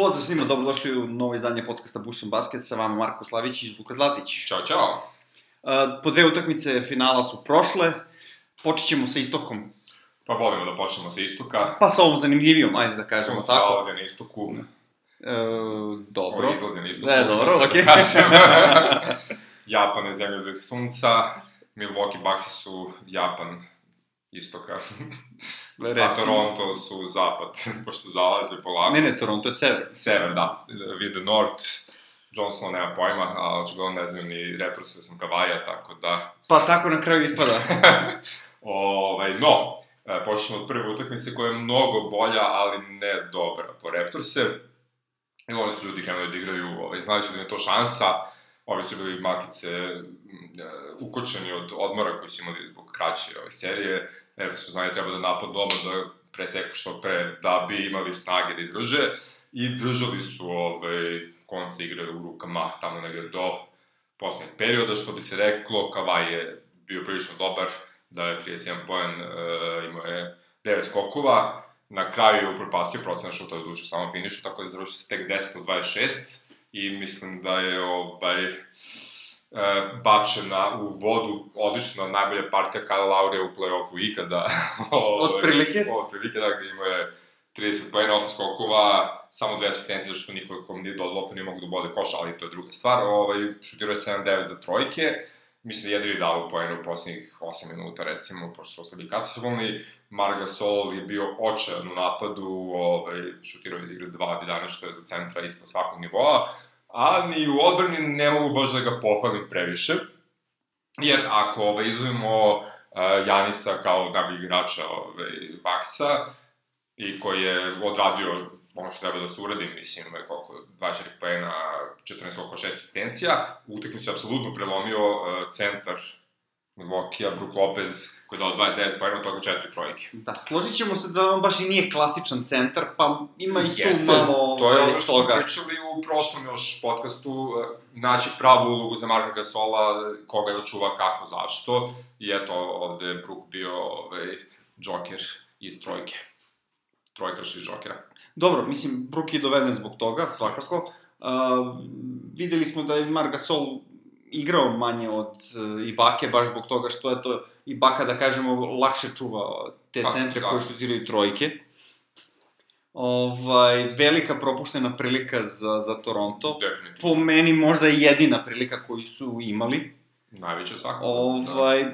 Pozdrav svima, dobrodošli u novo izdanje podcasta Bušen Basket, sa vama Marko Slavić i Luka Zlatić. Ćao, čao. Uh, po dve utakmice finala su prošle, počet ćemo sa istokom. Pa volimo da počnemo sa istoka. Pa sa ovom zanimljivijom, ajde da kažemo Sunce tako. zalaze na istoku. E, dobro. Ovo izlaze na istoku. Ne, što dobro, sad okej. Da kažem. Japan je zemlja za sunca. Milwaukee Bucks su Japan istoka. A Recimo. Toronto su zapad, pošto zalaze polako. Ne, ne, Toronto je sever. Sever, da. Vide North. Johnson nema pojma, a očigledno ne znaju ni Raptorsa sam Kavaja, tako da... Pa tako na kraju ispada. ovaj, no, e, počnemo od prve utakmice koja je mnogo bolja, ali ne dobra po Raptorse. I oni su ljudi krenuli da igraju, ovaj, znali su da je to šansa, ovi su bili makice e, ukočeni od odmora koji su imali zbog kraće ove serije. Su znali treba da napad doma, da preseku što pre, da bi imali snage da izdrže. I držali su ovaj, konce igre u rukama tamo negde do poslednjeg perioda, što bi se reklo, Kavaj je bio prilično dobar, da je 31 poen, e, imao je 9 skokova, na kraju je upropastio procena šuta do duše samo finišu, tako da je završio se tek 10 od 26 i mislim da je ovaj, bačena u vodu odlično najbolja partija Kyle Laure u play-offu ikada. Ovaj, Otprilike. Otprilike, da, gde imao je 30 pojena, 8 skokova, samo dve asistencije, zašto niko kom nije dodao loptu nije mogu da bode koš, ali to je druga stvar. Ovaj, šutirao je 7-9 za trojke, mislim da je jedini dao pojene u poslednjih 8 minuta, recimo, pošto su ostali katastrofalni. Marga Sol je bio očajan u napadu, ovaj, šutirao je iz igre 2 od 11, što je za centra ispod svakog nivoa, a ni u odbrani ne mogu baš da ga pohvalim previše, jer ako ovaj, izuzmemo uh, Janisa kao najbolji igrača ovaj, Baksa, i koji je odradio ono što treba da se uradi, mislim, je koliko, 24 pojena, 14 oko 6 asistencija. U utakmicu je apsolutno prelomio uh, centar Milwaukee-a, Brook Lopez, koji je dao 29 pojena, od toga 4 trojke. Da, složit ćemo se da on baš i nije klasičan centar, pa ima i tu Jeste, malo to je ovaj, ono što smo toga. pričali u prošlom još podcastu, eh, naći pravu ulogu za Marka Gasola, koga da čuva, kako, zašto. I eto, ovde je Brook bio ovaj, Joker iz trojke. Trojkaš iz Jokera. Dobro, mislim, Brook je doveden zbog toga, svakako. Uh, videli smo da je Marc Gasol igrao manje od uh, Ibake, baš zbog toga što je to Ibaka, da kažemo, lakše čuva te Pa, centre da. koji šutiraju trojke. Ovaj, velika propuštena prilika za, za Toronto. Definitivno. Po meni možda je jedina prilika koju su imali. Najveće svakako. Ovaj,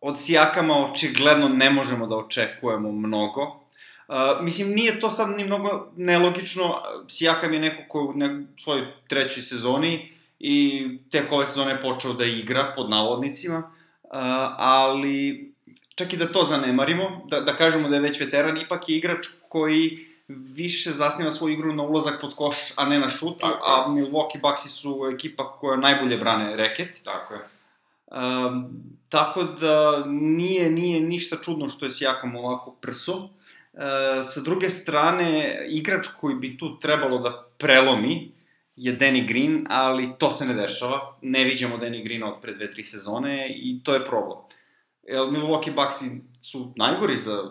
od Sijakama očigledno ne možemo da očekujemo mnogo. Uh, mislim, nije to sad ni mnogo nelogično. Sijakam je neko ko u ne, svojoj trećoj sezoni i tek ove sezone je počeo da igra, pod navodnicima, uh, ali čak i da to zanemarimo, da, da kažemo da je već veteran, ipak je igrač koji više zasniva svoju igru na ulazak pod koš, a ne na šutu, Tako a Milwaukee Bucksi su ekipa koja najbolje brane reket. Tako je. Um, tako da nije, nije ništa čudno što je Sijakam ovako prso. E, sa druge strane, igrač koji bi tu trebalo da prelomi je Danny Green, ali to se ne dešava. Ne viđamo Danny Greena od pre dve, tri sezone i to je problem. Milwaukee Bucksi su najgori za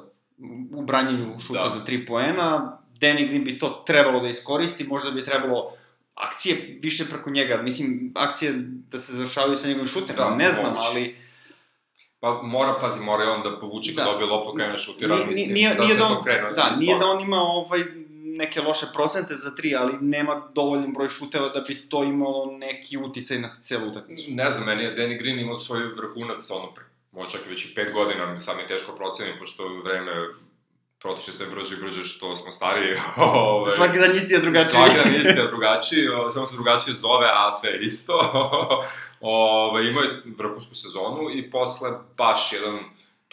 u branjenju šuta Da. za tri poena. Danny Green bi to trebalo da iskoristi, možda bi trebalo akcije više preko njega, mislim, akcije da se završavaju sa njegovim šutem, Da, ne znam, moguće. ali Pa mora, pazi, mora je on da povuče kad Da. dobije loptu, krene da šutira, mislim, nije- da nije se da on- to krene. da, nije da on ima ovaj neke loše procente za tri, ali nema dovoljan broj šuteva da bi to imalo neki uticaj na celu utakmicu. Ne znam, meni je Danny Green imao svoj vrhunac, ono, pre- možda čak i već i pet godina, sad mi je teško proceniti, pošto vreme protiče sve brže i brže što smo stariji. Ove, Svaki dan isti je drugačiji. Svaki dan isti je drugačiji, o, samo se drugačije zove, a sve je isto. Ove, imao je vrhunsku sezonu i posle baš jedan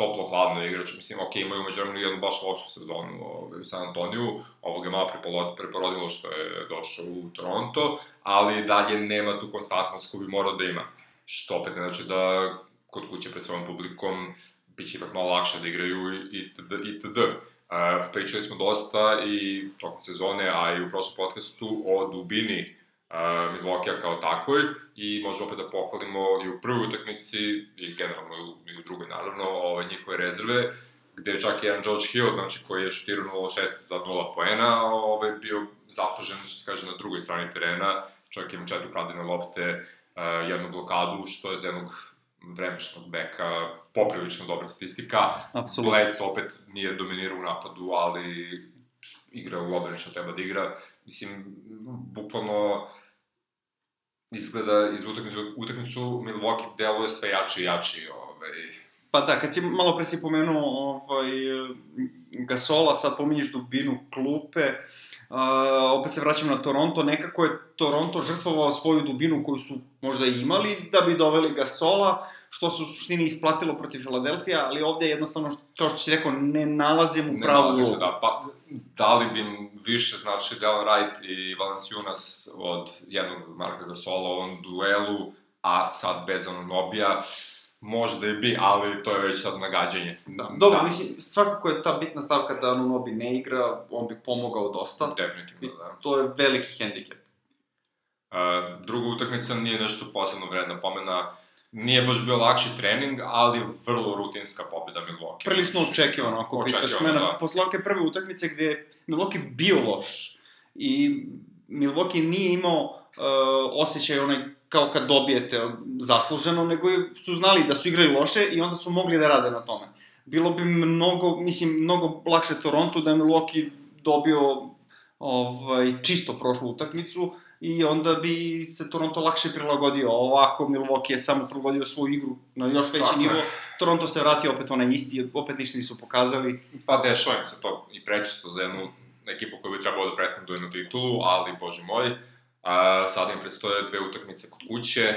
toplo-hladno igrač. Mislim, ok, imaju umeđu vremenu jednu baš lošu sezonu ove, u San Antoniju, ovog je malo preporodilo što je došao u Toronto, ali dalje nema tu konstantnost koju bi morao da ima. Što opet ne znači da kod kuće pred svojom publikom biće ipak malo lakše da igraju itd. itd. Uh, pričali smo dosta i tokom sezone, a i u prošlom podcastu o dubini uh, Milwaukee kao takvoj i možemo opet da pohvalimo i u prvoj utakmici i generalno i u, i drugoj naravno ove njihove rezerve gde je čak jedan George Hill, znači koji je šutirao 0-6 za 0 poena, ovaj, bio zapažen, što se kaže, na drugoj strani terena, čak ima četiri ukradene lopte, uh, jednu blokadu, što je za jednog vremešnog beka poprilično dobra statistika. Apsolutno. Opet nije dominirao u napadu, ali igra u obrani što treba da igra. Mislim, bukvalno izgleda iz utakmicu, utakmicu Milwaukee deluje sve jači i jači. Ovaj. Pa da, kad si malo pre si pomenuo ovaj, Gasola, sad pominješ dubinu klupe, Uh, opet se vraćam na Toronto, nekako je Toronto žrtvovao svoju dubinu koju su možda imali da bi doveli Gasola, što se u suštini isplatilo protiv Filadelfija, ali ovde jednostavno, kao što si rekao, ne nalazim u pravu Ne se, da, pa da li bi više znači Del Wright i Valanciunas od jednog Marka Gasola u ovom duelu, a sad bez Anonobija, možda i bi, ali to je već sad nagađanje. Da, Dobro, da, mislim, svakako je ta bitna stavka da Anunobi ne igra, on bi pomogao dosta. Definitivno, I da. to je veliki hendikep. Uh, druga utakmica nije nešto posebno vredna pomena, nije baš bio lakši trening, ali vrlo rutinska pobjeda Milwaukee. Prilično očekivano, ako pitaš Očekivano, mene. da. Posle prve utakmice gde je Milwaukee bio loš i Milwaukee nije imao uh, osjećaj onaj kao kad dobijete zasluženo, nego je- su znali da su igrali loše i onda su mogli da rade na tome. Bilo bi mnogo, mislim, mnogo lakše Toronto da je Milwaukee dobio ovaj, čisto prošlu utakmicu i onda bi se Toronto lakše prilagodio. Ovako Milwaukee je samo prilagodio svoju igru na još veći Tako je. nivo. Toronto se vratio opet onaj isti, opet ništa nisu pokazali. Pa dešava im se to i prečesto za jednu ekipu koja bi trebalo da pretenduje na titulu, ali, bože moj, a, sada im predstoje dve utakmice kod kuće,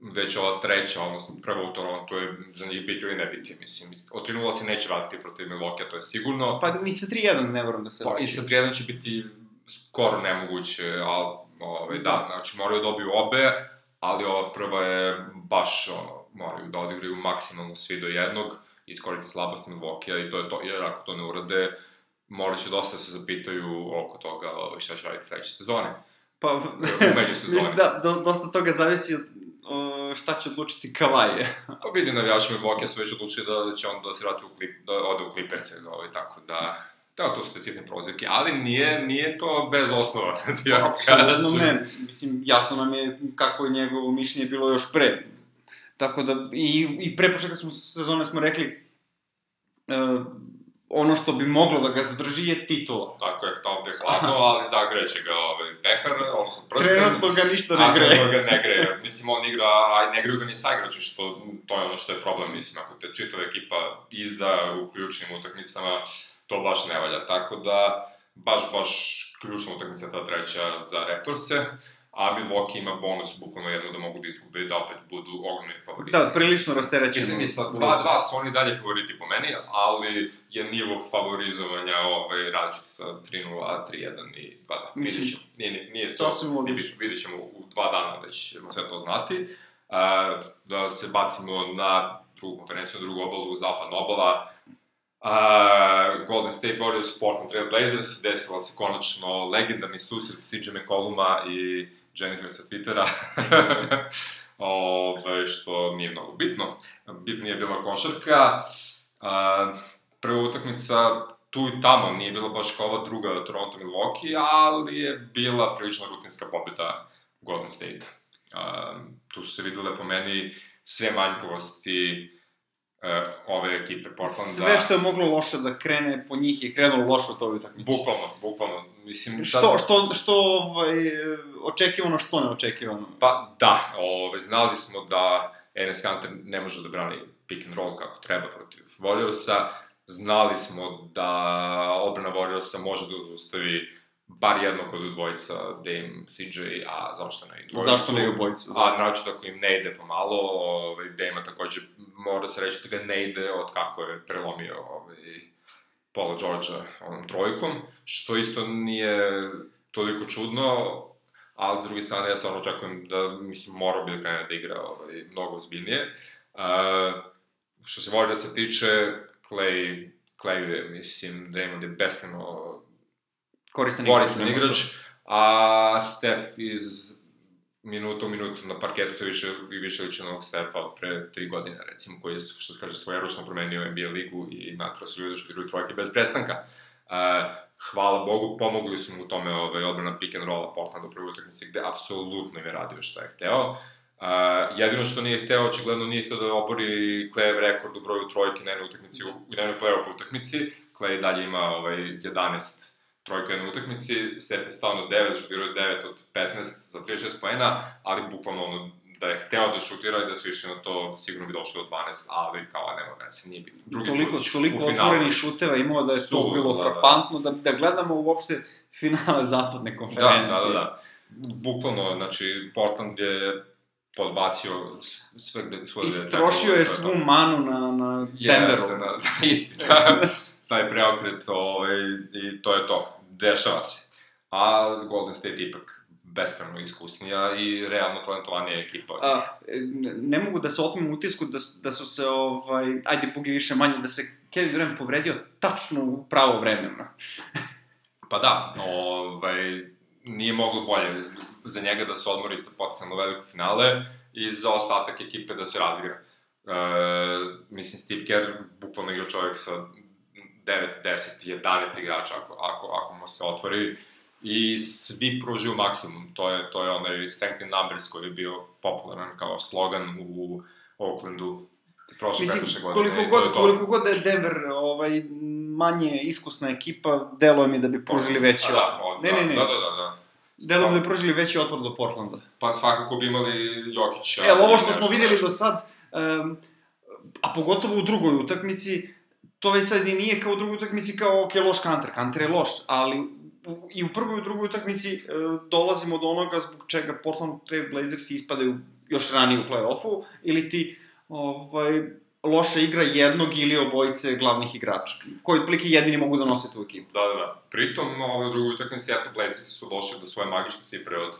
već ova treća, odnosno prva u Toronto je za njih biti ili ne biti, mislim. Od 3-0 se neće vratiti protiv Milwaukee, to je sigurno. Pa ni sa 3-1 ne moram da se Pa, vraća. I sa 3-1 će biti skoro nemoguće, ali, ovaj, da, znači moraju da dobiju obe, ali ova prva je baš, ono, moraju da odigraju maksimalno svi do jednog, iskoriste slabosti Milwaukee i to je to, jer ako to ne urade, morat će dosta da se zapitaju oko toga ovaj, šta će raditi sledeće sezone. Pa, U međusezoni. mislim da, do, dosta toga zavisi od o, šta će odlučiti Kavaje. Pa vidi, navijači Milwaukee su već odlučili da, će on da se vrati u klip, da ode u Clippers, ovaj, tako da... Da, to su te sitne prozivke, ali nije, nije to bez osnova, da ja Apsolutno ne. Mislim, jasno nam je kako je njegovo mišljenje bilo još pre. Tako da, i, i pre početka smo, sezone smo rekli, uh, ono što bi moglo da ga zadrži je titula. Tako je, ovde je hladno, ali zagreće ga ovaj pehar, odnosno prsten. Trenutno ga ništa ne greje. trenutno ga ne greje. Mislim, on igra, a ne greju ga ni saigrači, što to je ono što je problem, mislim, ako te čitava ekipa izda u ključnim utakmicama, to baš ne valja. Tako da, baš, baš ključna utakmica ta treća za Raptorse, a Milwaukee ima bonus, bukvalno jedno da mogu da izgube i da opet budu ogromni favoriti. Da, prilično rasterećeno. Mislim, i sa 2-2 su oni dalje favoriti po meni, ali je nivo favorizovanja ovaj, različit sa 3-0, 3-1 i 2-2. Mislim, Vidjet ćemo. Nije, nije, nije to, bitno. vidjet ćemo u dva dana već ćemo sve to znati. A, da se bacimo na drugu konferenciju, na drugu obalu, zapadna obala. A, Golden State Warriors, Portland Trail Blazers, desila se konačno legendarni susret CJ McColluma i Jennifer sa Twittera. Ove, što nije mnogo bitno. Bitnije je bila košarka. A, prva utakmica tu i tamo nije bila baš kao ova druga Toronto Milwaukee, ali je bila prilično rutinska pobjeda Golden State. A, tu su se videle po meni sve manjkovosti e, ove ekipe Portlanda. Sve što je moglo loše da krene po njih je krenulo loše u toj utakmici. Bukvalno, bukvalno. Mislim, Što, što, što ovaj, očekivano, što neočekivano. Pa da, ove, znali smo da Enes Kanter ne može da brani pick and roll kako treba protiv Warriorsa, znali smo da odbrana Warriorsa može da zaustavi bar jednog od dvojica Dame, CJ, a zašto ne i dvojicu. Zašto ne i obojicu? Da. A naročito ako im ne ide pomalo, ovaj, Dame takođe mora se reći da ga ne ide od kako je prelomio ovaj, Paula Georgea onom trojkom, što isto nije toliko čudno, ali s druge strane ja stvarno očekujem da, mislim, morao bi da krene da igra ovaj, mnogo ozbiljnije. Uh, što se Warriorsa se tiče, Clay, Clay je, mislim, Draymond je beskreno Koristan, koristan igrač, što. a Steph iz minuta u minutu na parketu sve više i više liči na ovog Stefa od pre tri godine, recimo, koji je, što se kaže, svojeručno promenio NBA ligu i natrao se ljudi što igraju trojke bez prestanka. Uh, hvala Bogu, pomogli su mu u tome ovaj, odbrana pick and rolla Portland u prvoj utakmici, gde apsolutno im je radio šta je hteo. Uh, jedino što nije hteo, očigledno nije hteo da obori Klejev rekord u broju trojke na jednoj utakmici, u, u jednoj playoff utakmici. Klej dalje ima ovaj, 11 trojka jednoj utakmici, Steph je stao na 9, šutirao je 9 od 15 za 36 poena, ali bukvalno ono, da je hteo da šutira i da su išli na to, sigurno bi došlo do 12, ali kao nema veze, nije bitno. Drugi toliko, toliko otvorenih šuteva imao da je to bilo da, frapantno, da, da gledamo uopšte finale zapadne konferencije. Da, da, da. da. Bukvalno, znači, Portland je podbacio sve gde. Istrošio je svu manu na, na Denveru. Jeste, da, da, istina. Taj preokret, ovaj, i to je to. Dešava se. A Golden State ipak beskreno iskusnija i realno talentovanija ekipa. A, ne mogu da se otmem utisku da, da su se, ovaj, ajde, bugi više manje, da se Kevin Durant povredio tačno u pravo vreme. pa da, ovaj, nije moglo bolje za njega da se odmori za potencijalno veliko finale i za ostatak ekipe da se razigra. E, mislim, Steve Kerr bukvalno igra čovjek sa 9, 10, 11 igrača ako, ako, ako mu se otvori i svi pružuju maksimum. To je, to je onaj strength in numbers koji je bio popularan kao slogan u Oaklandu prošle Mislim, godine. Koliko god, to... koliko god je Denver ovaj, manje iskusna ekipa, delo mi da bi pružili veći da, otpor. Da, ne, ne, ne. Da, da, da. da. Delo mi da bi pružili veći otpor do Portlanda. Pa svakako bi imali Jokića. Evo, ovo što smo videli do sad, um, a pogotovo u drugoj utakmici, to već sad i nije kao u drugoj utakmici kao, ok, loš kanter, kanter je loš, ali u, i u prvoj i u drugoj utakmici e, dolazimo do onoga zbog čega Portland Trail Blazers ispadaju još ranije u play-offu, ili ti ovaj, loša igra jednog ili obojice glavnih igrača, koji plike jedini mogu da nose tu ekipu. Da, da, da. Pritom, ovaj, u drugoj utakmici, eto, Blazers su došli do svoje magične cifre od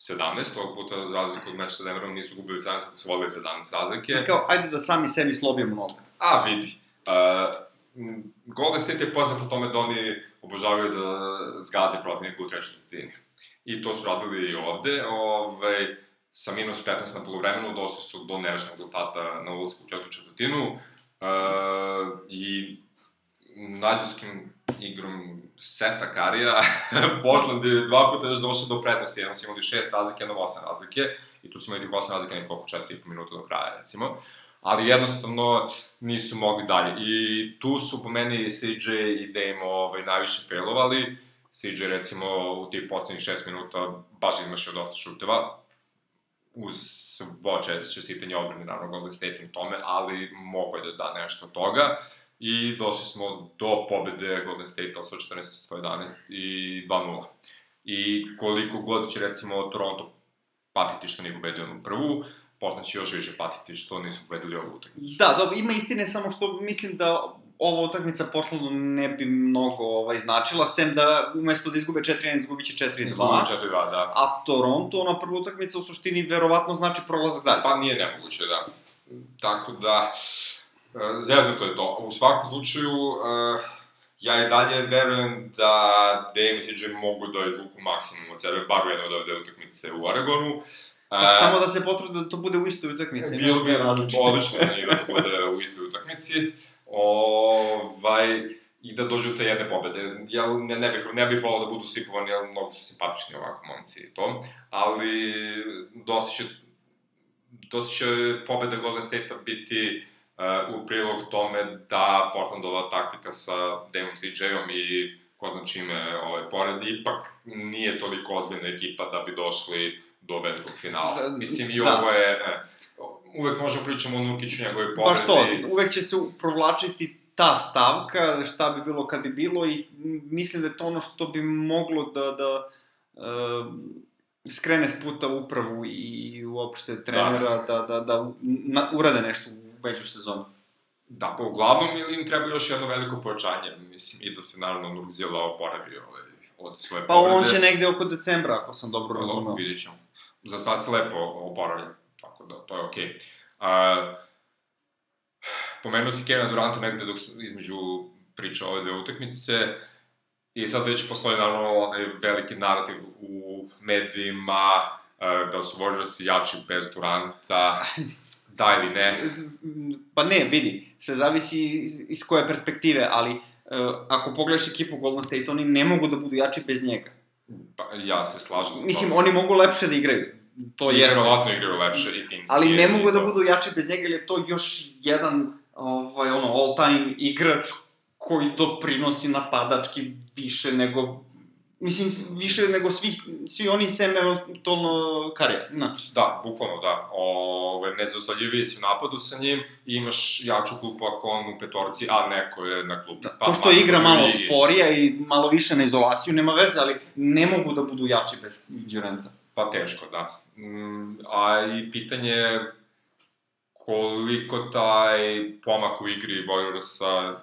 17, ovog puta za razliku od meča sa Denverom nisu gubili 17, ako su vodili 17 razlike. I kao, ajde da sami sebi slobijemo nogu. A, vidi. Uh, Golden State je poznat po tome da oni obožavaju da zgaze protivnika u trećoj četvrtini. I to su radili i ovde. Ovaj, sa minus 15 na polovremenu došli su do nerešnog rezultata na ulazku u četvrtu četvrtinu. Uh, I najljudskim igrom seta Karija, Portland je dva puta još došao do prednosti, jednom su imali šest razlike, jednom osam razlike, i tu su imali tih osam razlike nekoliko četiri i po minuta do kraja, recimo. Uh, ali jednostavno nisu mogli dalje. I tu su po meni CJ i Dame ovaj, najviše failovali. CJ recimo u tih poslednjih šest minuta baš izmašio dosta šuteva, uz svo čestitanje obrane, naravno Golden State tome, ali mogo je da da nešto od toga. I došli smo do pobede Golden State od 114-111 i 2-0. I koliko god će recimo Toronto patiti što nije pobedio u prvu, Portland će još više patiti što nisu pobedili ovu utakmicu. Da, dobro, ima istine, samo što mislim da ova utakmica Portlandu ne bi mnogo ovaj, značila, sem da umesto da izgube 4-1, izgubit će 4-2. Izgubit 4-2, da. A Toronto, ona prva utakmica u suštini verovatno znači prolazak dalje. Pa nije nemoguće, da. Tako da, e, to je to. U svakom slučaju, uh, ja i dalje verujem da Dame i CJ mogu da izvuku maksimum od sebe, bar u jednoj od ove utakmice u Oregonu. Uh, A, samo da se potrude da to bude u istoj utakmici. Bilo bi odlično da to bude u istoj utakmici. Ovaj, i da dođu te jedne pobede. Ja ne, ne bih, ne bih volao da budu sipovani, jer mnogo su simpatični ovako momci i to. Ali dosta će, dosta će pobeda Golden State-a biti uh, u prilog tome da Portlandova taktika sa Damon CJ-om i ko zna čime ovaj, pored, ipak nije toliko ozbiljna ekipa da bi došli do velikog finala. Da, Mislim, i da. ovo je... E, uvek možemo pričamo o Nurkiću, njegove povredi. Baš to, uvek će se provlačiti ta stavka, šta bi bilo kad bi bilo i mislim da je to ono što bi moglo da, da uh, skrene s puta upravu i uopšte trenera da, da, da, da na, urade nešto u među sezonu. Da, pa uglavnom ili im treba još jedno veliko pojačanje, mislim, i da se naravno Nurkzila oporavi ovaj, od svoje pa povrede. Pa on će negde oko decembra, ako sam dobro razumeo. Vidjet ćemo za sad se lepo oporavlja, tako da to je okej. Okay. A, pomenuo si Kevin Duranta negde dok su između priča ove dve utakmice, i sad već postoji naravno onaj veliki narativ u medijima, da su Warriorsi jači bez Duranta, da ili ne? Pa ne, vidi, sve zavisi iz, iz koje perspektive, ali uh, ako pogledaš ekipu Golden State, oni ne mogu da budu jači bez njega. Pa, ja se slažem sa Mislim, oni mogu lepše da igraju. To jeste. verovatno igraju lepše i timski. Ali ne mogu da budu jači bez njega, jer je to još jedan ovaj, ono, all-time igrač koji doprinosi napadački više nego Mislim, više nego svi, svi oni sem eventualno Karija, znaš. Da, bukvalno da. Ove, nezaustavljiviji si u napadu sa njim i imaš jaču klupu ako on u petorci, a neko je na klupu. Pa, to što makar igra malo ligi. sporija i malo više na izolaciju, nema veze, ali ne mogu da budu jači bez Durenta. Pa teško, da. Mm, a i pitanje je koliko taj pomak u igri Warriorsa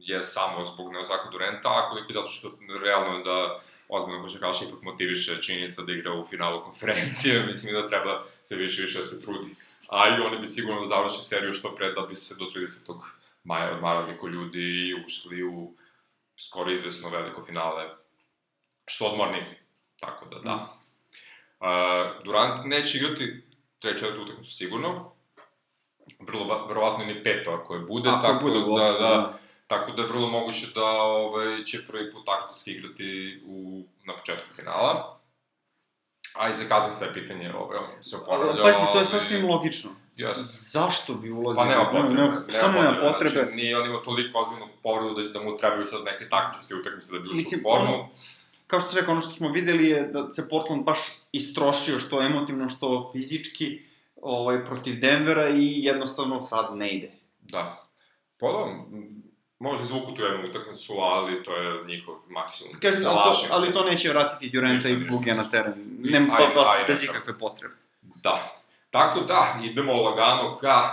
je samo zbog neostaka Durenta, a koliko zato što realno je da ozbiljno košarkaša ipak motiviše činjenica da igra u finalu konferencije, mislim da treba se više i više da se trudi. A i oni bi sigurno da završi seriju što pre da bi se do 30. maja odmarali ko ljudi i ušli u skoro izvesno veliko finale. Što odmorni. Tako da, da. Uh, Durant neće igrati treću četvrtu utakmicu sigurno. Vrlo, va- verovatno ni peto ako je bude, Ako tako bude da, da, da. Tako da je vrlo moguće da ovaj, će prvi put takmičarski igrati u, na početku finala. A i za Kazaksa je pitanje, ovaj, on se oporavlja. Pazi, to je ovaj, sasvim logično. Jeste. Zašto bi ulazio? Pa nema potrebe. Nema, stvarno nema potrebe. Znači, nije on imao toliko ozbiljnu povredu da, da mu trebaju sad neke takmičarske utakmice da bi ušao u formu. ono- Kao što rekao, ono što smo videli je da se Portland baš istrošio, što emotivno, što fizički, ovaj, protiv Denvera i jednostavno sad ne ide. Da. Pa da, m, možda izvuku tu jednu utakmicu, ali to je njihov maksimum. Kažem, ali Plašim to, ali to neće vratiti Durenta i. Bugija na teren. Nema, pa, aj, bez ikakve potrebe. Da. Tako da, idemo lagano ka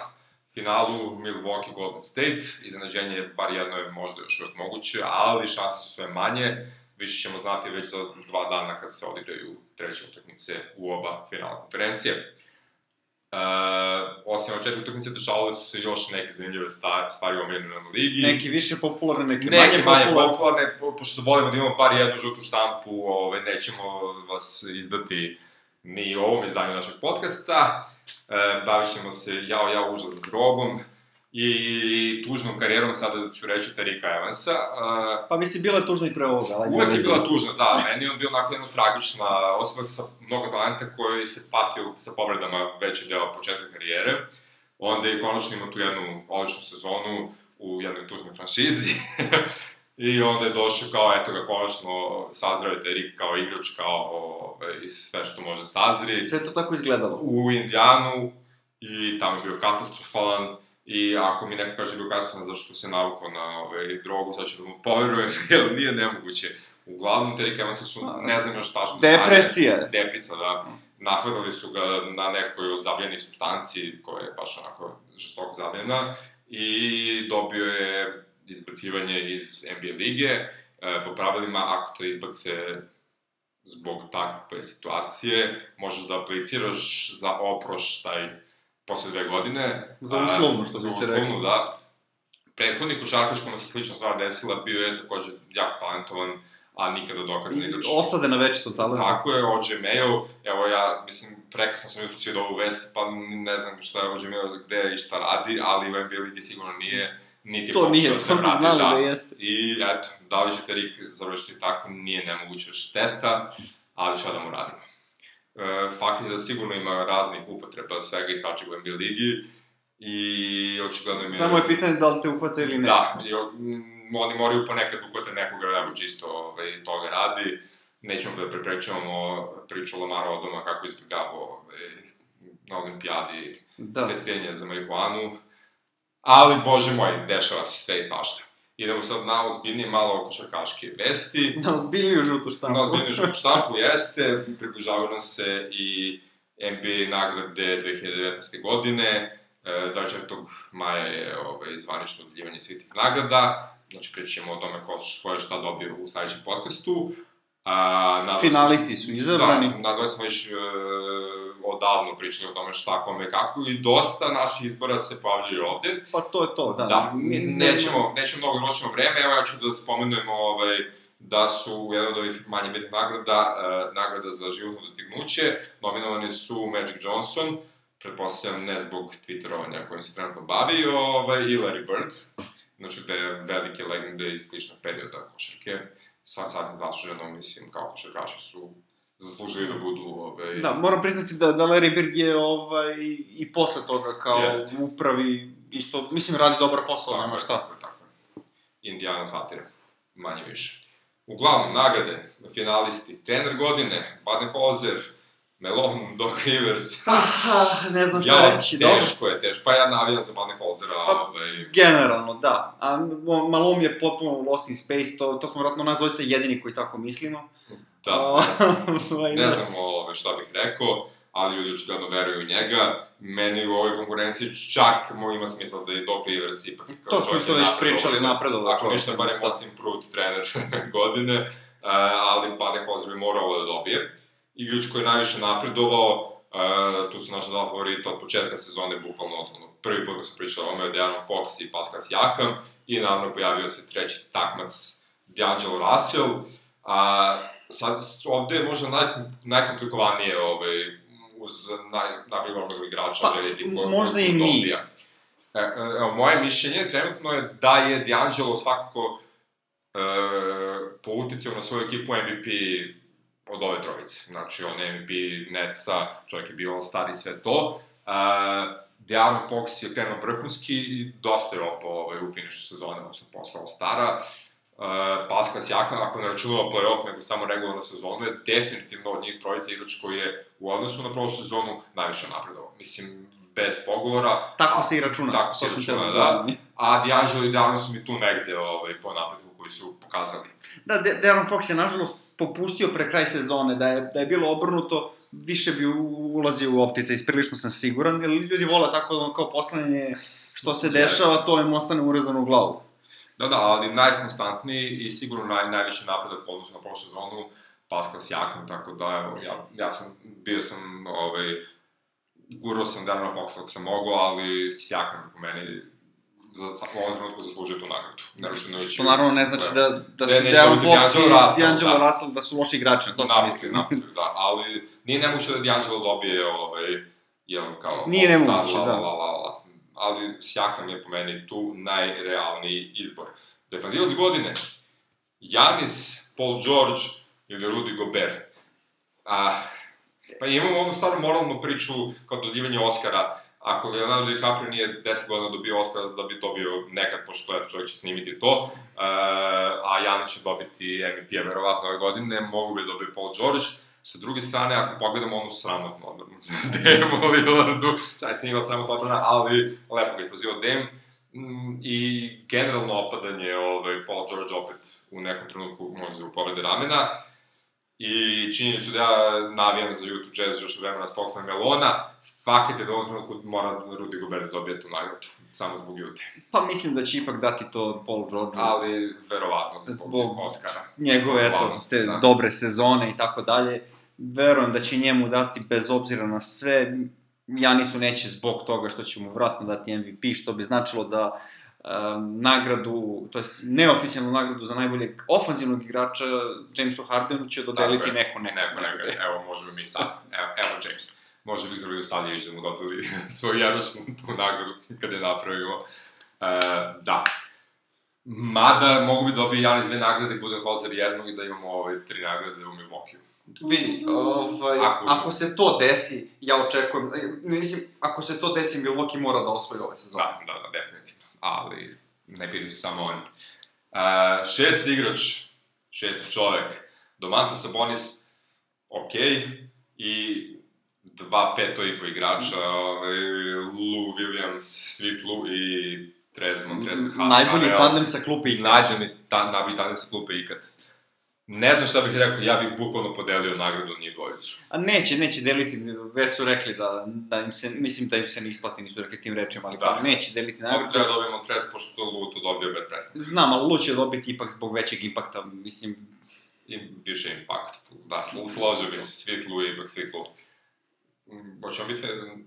finalu Milwaukee Golden State. Iznenađenje, bar jedno je možda još uvijek moguće, ali šanse su sve manje. Više ćemo znati već za dva dana kad se odigraju treće utakmice u oba finala konferencije. E, osim ove četiri utakmice, dešavale su se još neke zanimljive stvari, u omiljenoj ligi. Neki više popularne, neke, Neke manje manje popularne. popularne, po, pošto volimo da imamo bar jednu žutu štampu, ovaj, nećemo vas izdati ni u ovom izdanju našeg podcasta. E, bavit ćemo se jao, jao, užas drogom i tužnom karijerom, sada ću reći, Tarika Evansa. E, Pa mislim, bila je tužna i pre ovoga. ali Uvek je bila tužna, da, meni je on bio onako jedna tragična osoba sa mnogo talenta koji se patio sa povredama veći deo početka karijere. Onda je konačno imao tu jednu odličnu sezonu u jednoj tužnoj franšizi. I onda je došao kao, eto ga, konačno sazreo je Terik kao igrač, kao ove, i sve što može sazri Sve to tako izgledalo. u Indijanu i tamo je bio katastrofalan i ako mi neko kaže da je bio katastrofalan zato što se navukao na ovaj, drogu, sad ću da mu poverujem, jer nije nemoguće. Uglavnom, Terry Evansa su, ne znam još tačno... Depresija. detalje, Deprica, da. Nahvatali su ga na nekoj od zabljenih substanci, koja je baš onako žestoko zabljena, i dobio je izbacivanje iz NBA lige. E, po pravilima, ako te izbace zbog takve situacije, možeš da apliciraš za oproštaj posle dve godine. Za uslovno, što bi za se uslovno, reklo. da. Prethodni košarkaš kome se slična stvar desila bio je takođe jako talentovan, a nikada dokazan igrač. Ostade na večitom talentu. Tako je, Ođe Mayo, evo ja, mislim, prekasno sam jutro svidio ovu vest, pa ne znam šta je Ođe Mayo, gde i šta radi, ali u NBA ligi sigurno nije, niti To nije, da se to bi vrati, znali da jeste. I eto, da li će Terik završiti tako, nije nemoguća šteta, ali šta da mu radimo. E, fakt je da sigurno ima raznih upotreba svega i svačega u NBA ligi i očigledno im je... Samo je pitanje da li te uhvate ili ne. Da, i, oni moraju ponekad uhvate nekoga, evo čisto ovaj, toga radi. Nećemo da preprečavamo priču Lamara Odoma kako izbjegavao ovaj, na olimpijadi Da. testiranje za marihuanu. Ali, bože moj, dešava se sve i svašta. Idemo sad na ozbiljnije malo košarkaške vesti. Na ozbiljniju žutu štampu. Na ozbiljniju žutu štampu jeste, približavaju nam se i NBA nagrade 2019. godine. E, 24. maja je ovaj, zvanično odljivanje svih tih nagrada. Znači, pričat ćemo o tome ko, ko je šta dobio u sledećem podcastu. A, Finalisti su izabrani. Da, nazvali smo već e, odavno pričali o tome šta, kome, kako i dosta naših izbora se pojavljaju ovde. Pa to je to, da. Da, Ne- ne, ne- nećemo, nećemo mnogo trošimo vreme, evo ja ću da spomenujem ovaj, da su jedna od ovih manje bitnih nagrada, uh, nagrada za životno dostignuće, nominovani su Magic Johnson, pretpostavljam ne zbog twitterovanja kojim se trenutno bavi, ovaj, i Larry Bird, znači te velike legende iz sličnog perioda košarke, sasvim zasluženo, mislim, kao košarkaši su zaslužili da budu... Ovaj... Da, moram priznati da, da Larry Bird je ovaj, i posle toga kao Jeste. upravi isto, mislim, radi dobar posao, nema je, šta. Tako tako. Indiana satire, manje više. Uglavnom, nagrade, finalisti, trener godine, Baden-Hozer, Melon, Doc Rivers. Ah, ne znam šta ja, reći, dobro. teško je, teško. Pa ja navijam za Baden-Hozera, Pa, ovaj... Generalno, da. A Malum je potpuno lost in space, to, to smo vratno nas dvojica jedini koji tako mislimo. Da, ne znam, ne znam ovaj, šta bih rekao, ali ljudi očigledno veruju u njega. Meni u ovoj konkurenciji čak mo ima smisla da je Doc Rivers ipak... kao To smo isto već pričali, napredovao Ako ništa, barem most improved trener godine, uh, ali Baden-Hozer bi morao ovo da dobije. Igrač koji je najviše napredovao, uh, tu su naša dva favorita od početka sezone, bukvalno od ono, prvi put kad smo pričali o ome, De'Aaron Fox i Pascal Siakam, i naravno pojavio se treći takmac D'Angelo Russell, a sad ovde je možda naj, najkomplikovanije ovaj, uz naj, najprigornog igrača, Pa, odrediti m- ko- možda i mi. E, e, evo, moje mišljenje trenutno je da je D'Angelo svakako e, po uticaju na svoju ekipu MVP od ove trojice. Znači, on je MVP Netsa, čovjek je bio All-Star i sve to. E, De'Aaron Fox je krenuo vrhunski i dosta je opao ovaj, u finišu sezone, odnosno posle All-Stara. Uh, Pascal Siakam, ako ne računamo play-off, nego samo regularnu sezonu, je definitivno od njih trojica igrač koji je u odnosu na prošlu sezonu najviše napredovao. Mislim, bez pogovora. Tako a- se i računa. Tako se sam računa, da. govorim. A D'Angelo i Darno su mi tu negde ovaj, po napretku koji su pokazali. Da, De De'Aaron Fox je nažalost popustio pre kraj sezone, da je, da je bilo obrnuto, više bi ulazio u optice, isprilično sam siguran, jer ljudi vole tako da ono kao poslanje što se dešava, to im ostane urezano u glavu. Da, da, ali najkonstantniji i sigurno naj, najveći napredak u odnosu na prošlu sezonu, Pascal Siakam, tako da, evo, ja, ja sam, bio sam, ovaj, gurao sam Darren Fox dok sam mogao, ali Siakam po meni za, za, u ovom trenutku zaslužuje tu nagradu. Naravno, Što naravno ne znači da, da su Ne, biti Fox i D'Angelo da. Russell da su loši igrači, na to sam mislio. naprotiv, da, ali nije nemoguće da D'Angelo dobije, ovaj, jel, kao... Nije nemoguće, la, da. La, la, la, ali Siakam je po meni tu najrealniji izbor. Defanzivac godine, Janis, Paul George ili Rudy Gobert. A, pa imamo onu staru moralnu priču kao dodivanje Oscara, ako Leonardo DiCaprio nije 10 godina dobio Oscar da bi dobio nekad, pošto je čovjek će snimiti to, uh, a Janis će dobiti MVP-a verovatno ove godine, mogu bi da dobije Paul George. Sa druge strane, ako pogledamo onu sramotnu odbranu Dame Lillardu, čaj se nije sramotna odbrana, ali lepo ga je pozivao Dame, Mm, i generalno opadanje ovaj, Paul George opet u nekom trenutku može zbog povrede ramena i činjenicu da ja navijam za Utah Jazz još vremena Stockton Melona, fakat je da u ovom trenutku mora Rudy Gobert da dobije tu nagradu, samo zbog Utah. Pa mislim da će ipak dati to Paul George. Ali, verovatno, zbog, Zbog- Oscara. njegove, eto, te da. dobre sezone i tako dalje. Verujem da će njemu dati bez obzira na sve. Janisu neće zbog toga što će mu vratno dati MVP, što bi značilo da um, nagradu, to jest neoficijalnu nagradu za najboljeg ofanzivnog igrača Jamesu Hardenu će dodeliti Tako neko, neko, Neko, neko, evo, možemo mi sad, evo, evo James. Može Viktor Vilosavljević da mu dodali svoju jednošnu tu nagradu kada je napravimo. E, da. Mada mogu bi dobiti Janis dve nagrade, Budenholzer jednu i da imamo ove tri nagrade u Milwaukee. Vidi, ovaj, Ako- ako, se to desi, ja očekujem, e, mislim, ako se to desi, Milwaukee mora da osvoji ove sezone. Da, da, da, definitivno. Ali, ne pitaju se samo oni. Uh, šest igrač, šesti čovek, Domanta Sabonis, ok, i dva peto i po igrača, ovaj, Lou Williams, Sweet Lou i Trez Montrez Harrell. Najbolji tandem sa klupe ikad. Najbolji tandem sa klupe ikad. Ne znam šta bih rekao, ja bih bukvalno podelio nagradu njih dvojicu. A neće, neće deliti, već su rekli da, da im se, mislim da im se ne isplati, nisu rekli tim rečima, ali Da. neće deliti nagradu. treba da dobijem Montrez, pošto Lou to dobio bez prestanka. Znam, ali Lu će dobiti ipak zbog većeg impakta, mislim, I više impactful, da, složio bi se, Svitlu je ipak Svitlu. Mm, Hoćemo biti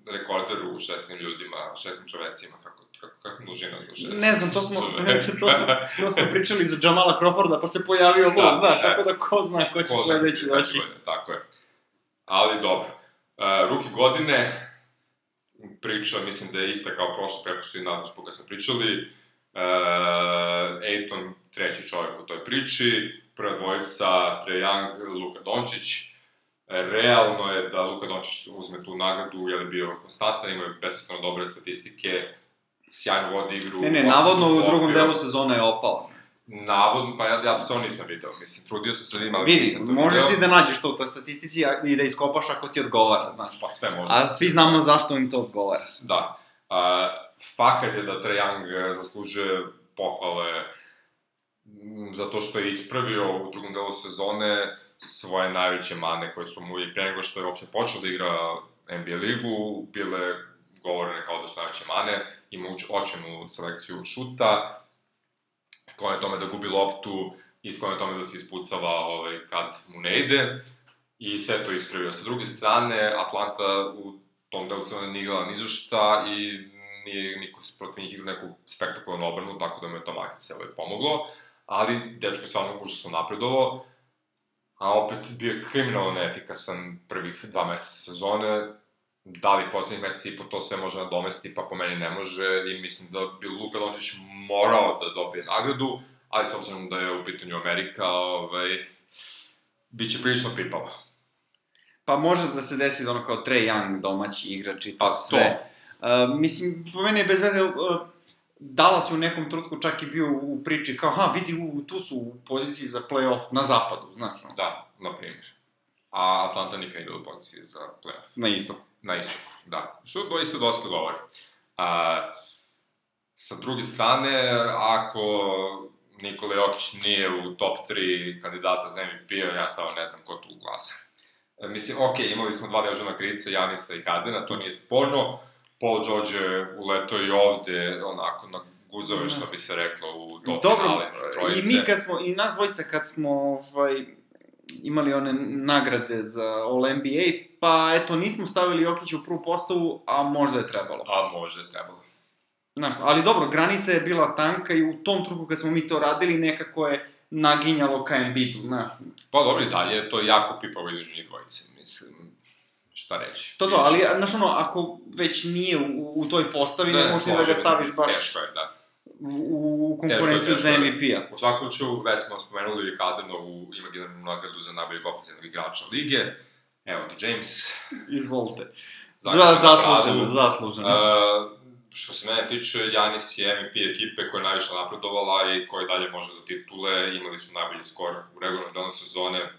rekorder u šestnim ljudima, šestnim čovecima, kako? Kako, kako množina za šest? Ne znam, to smo, to smo, to smo pričali za Jamala Crawforda, pa se pojavio Mo, Da, znaš, e. tako da ko zna ko će Ko sledeći doći. godine, Tako je. Ali dobro. Uh, ruki godine, priča, mislim da je ista kao prošla prepošli nadležbu kad smo pričali. Uh, Ejton, treći čovjek u toj priči, prva dvojica, Trae Young, Luka Dončić. E, Realno je da Luka Dončić uzme tu nagradu, jer je bio konstantan, imao je besmisleno dobre statistike, sjajno vodi igru. Ne, ne, navodno u drugom delu sezone je opao. Navodno, pa ja, ja to nisam video, mislim, trudio sam se da ima, ali Vidi, nisam to možeš video. ti da nađeš to u toj statistici i da iskopaš ako ti odgovara, znaš. Pa sve može. A svi znamo zašto im to odgovara. Da. A, fakat je da Trae Young zaslužuje pohvale m, zato što je ispravio u drugom delu sezone svoje najveće mane koje su mu i pre nego što je uopšte počeo da igra NBA ligu, bile govorene kao su najveće mane, ima očenu selekciju šuta, sklon je tome da gubi loptu i sklon je tome da se ispucava ovaj, kad mu ne ide i sve to ispravio. Sa druge strane, Atlanta u tom delu sezone nije igrala ni za šta i nije niko se protiv njih igrao neku spektakularnu obranu, tako da mu je to makice ovaj, pomoglo, ali dečko je stvarno užasno napredovao, a opet bio je kriminalno neefikasan prvih dva meseca sezone, da li poslednjih meseca i po to sve može nadomesti, pa po meni ne može i mislim da bi Luka Dončić morao da dobije nagradu, ali s obzirom da je u pitanju Amerika, ovaj, bit će prilično pipava. Pa može da se desi da ono kao Trae Young, domaći igrač i to Pa to. sve. Uh, mislim, po meni je bez veze, uh, Dallas je u nekom trutku čak i bio u priči kao, ha, vidi, u, tu su u poziciji za playoff na zapadu, znaš, ono, Da, na primjer. A Atlanta nikad bila u poziciji za playoff. na isto. Na istoku, da. Što doista dosta govori. A, sa druge strane, ako Nikola Jokić nije u top 3 kandidata za MVP-a, ja stvarno ne znam ko tu glasa. E, mislim, ok, imali smo dva dežana krivica, Janisa i Hardena, to nije sporno. Paul George je uletao i ovde, onako, na guzove, što bi se reklo, u top Dobro, finale trojice. i mi kad smo, i nas dvojica kad smo, ovaj, imali one nagrade za All NBA, pa eto, nismo stavili Jokića u prvu postavu, a možda je trebalo. A može, trebalo. Znaš, ali dobro, granica je bila tanka i u tom truku kad smo mi to radili, nekako je naginjalo ka Embiidu, znaš. Pa dobro, i dalje je to jako pipavo između njih dvojice, mislim, šta reći. To to, ali, znaš ono, ako već nije u, u toj postavi, ne, možeš ni da ga staviš baš Teško je, da. U, u konkurenciju teško za. MVP-a. U svakom slučaju, već smo spomenuli Hardenovu imaginarnu nagradu za najboljeg ofenzivnog igrača lige. Evo ti James. Izvolite. Za, zasluženo, zasluženo. Uh, što se mene tiče, Janis je MVP ekipe koja je najviše napredovala i koja dalje može do titule. Imali su najbolji skor u regularnom delu sezone.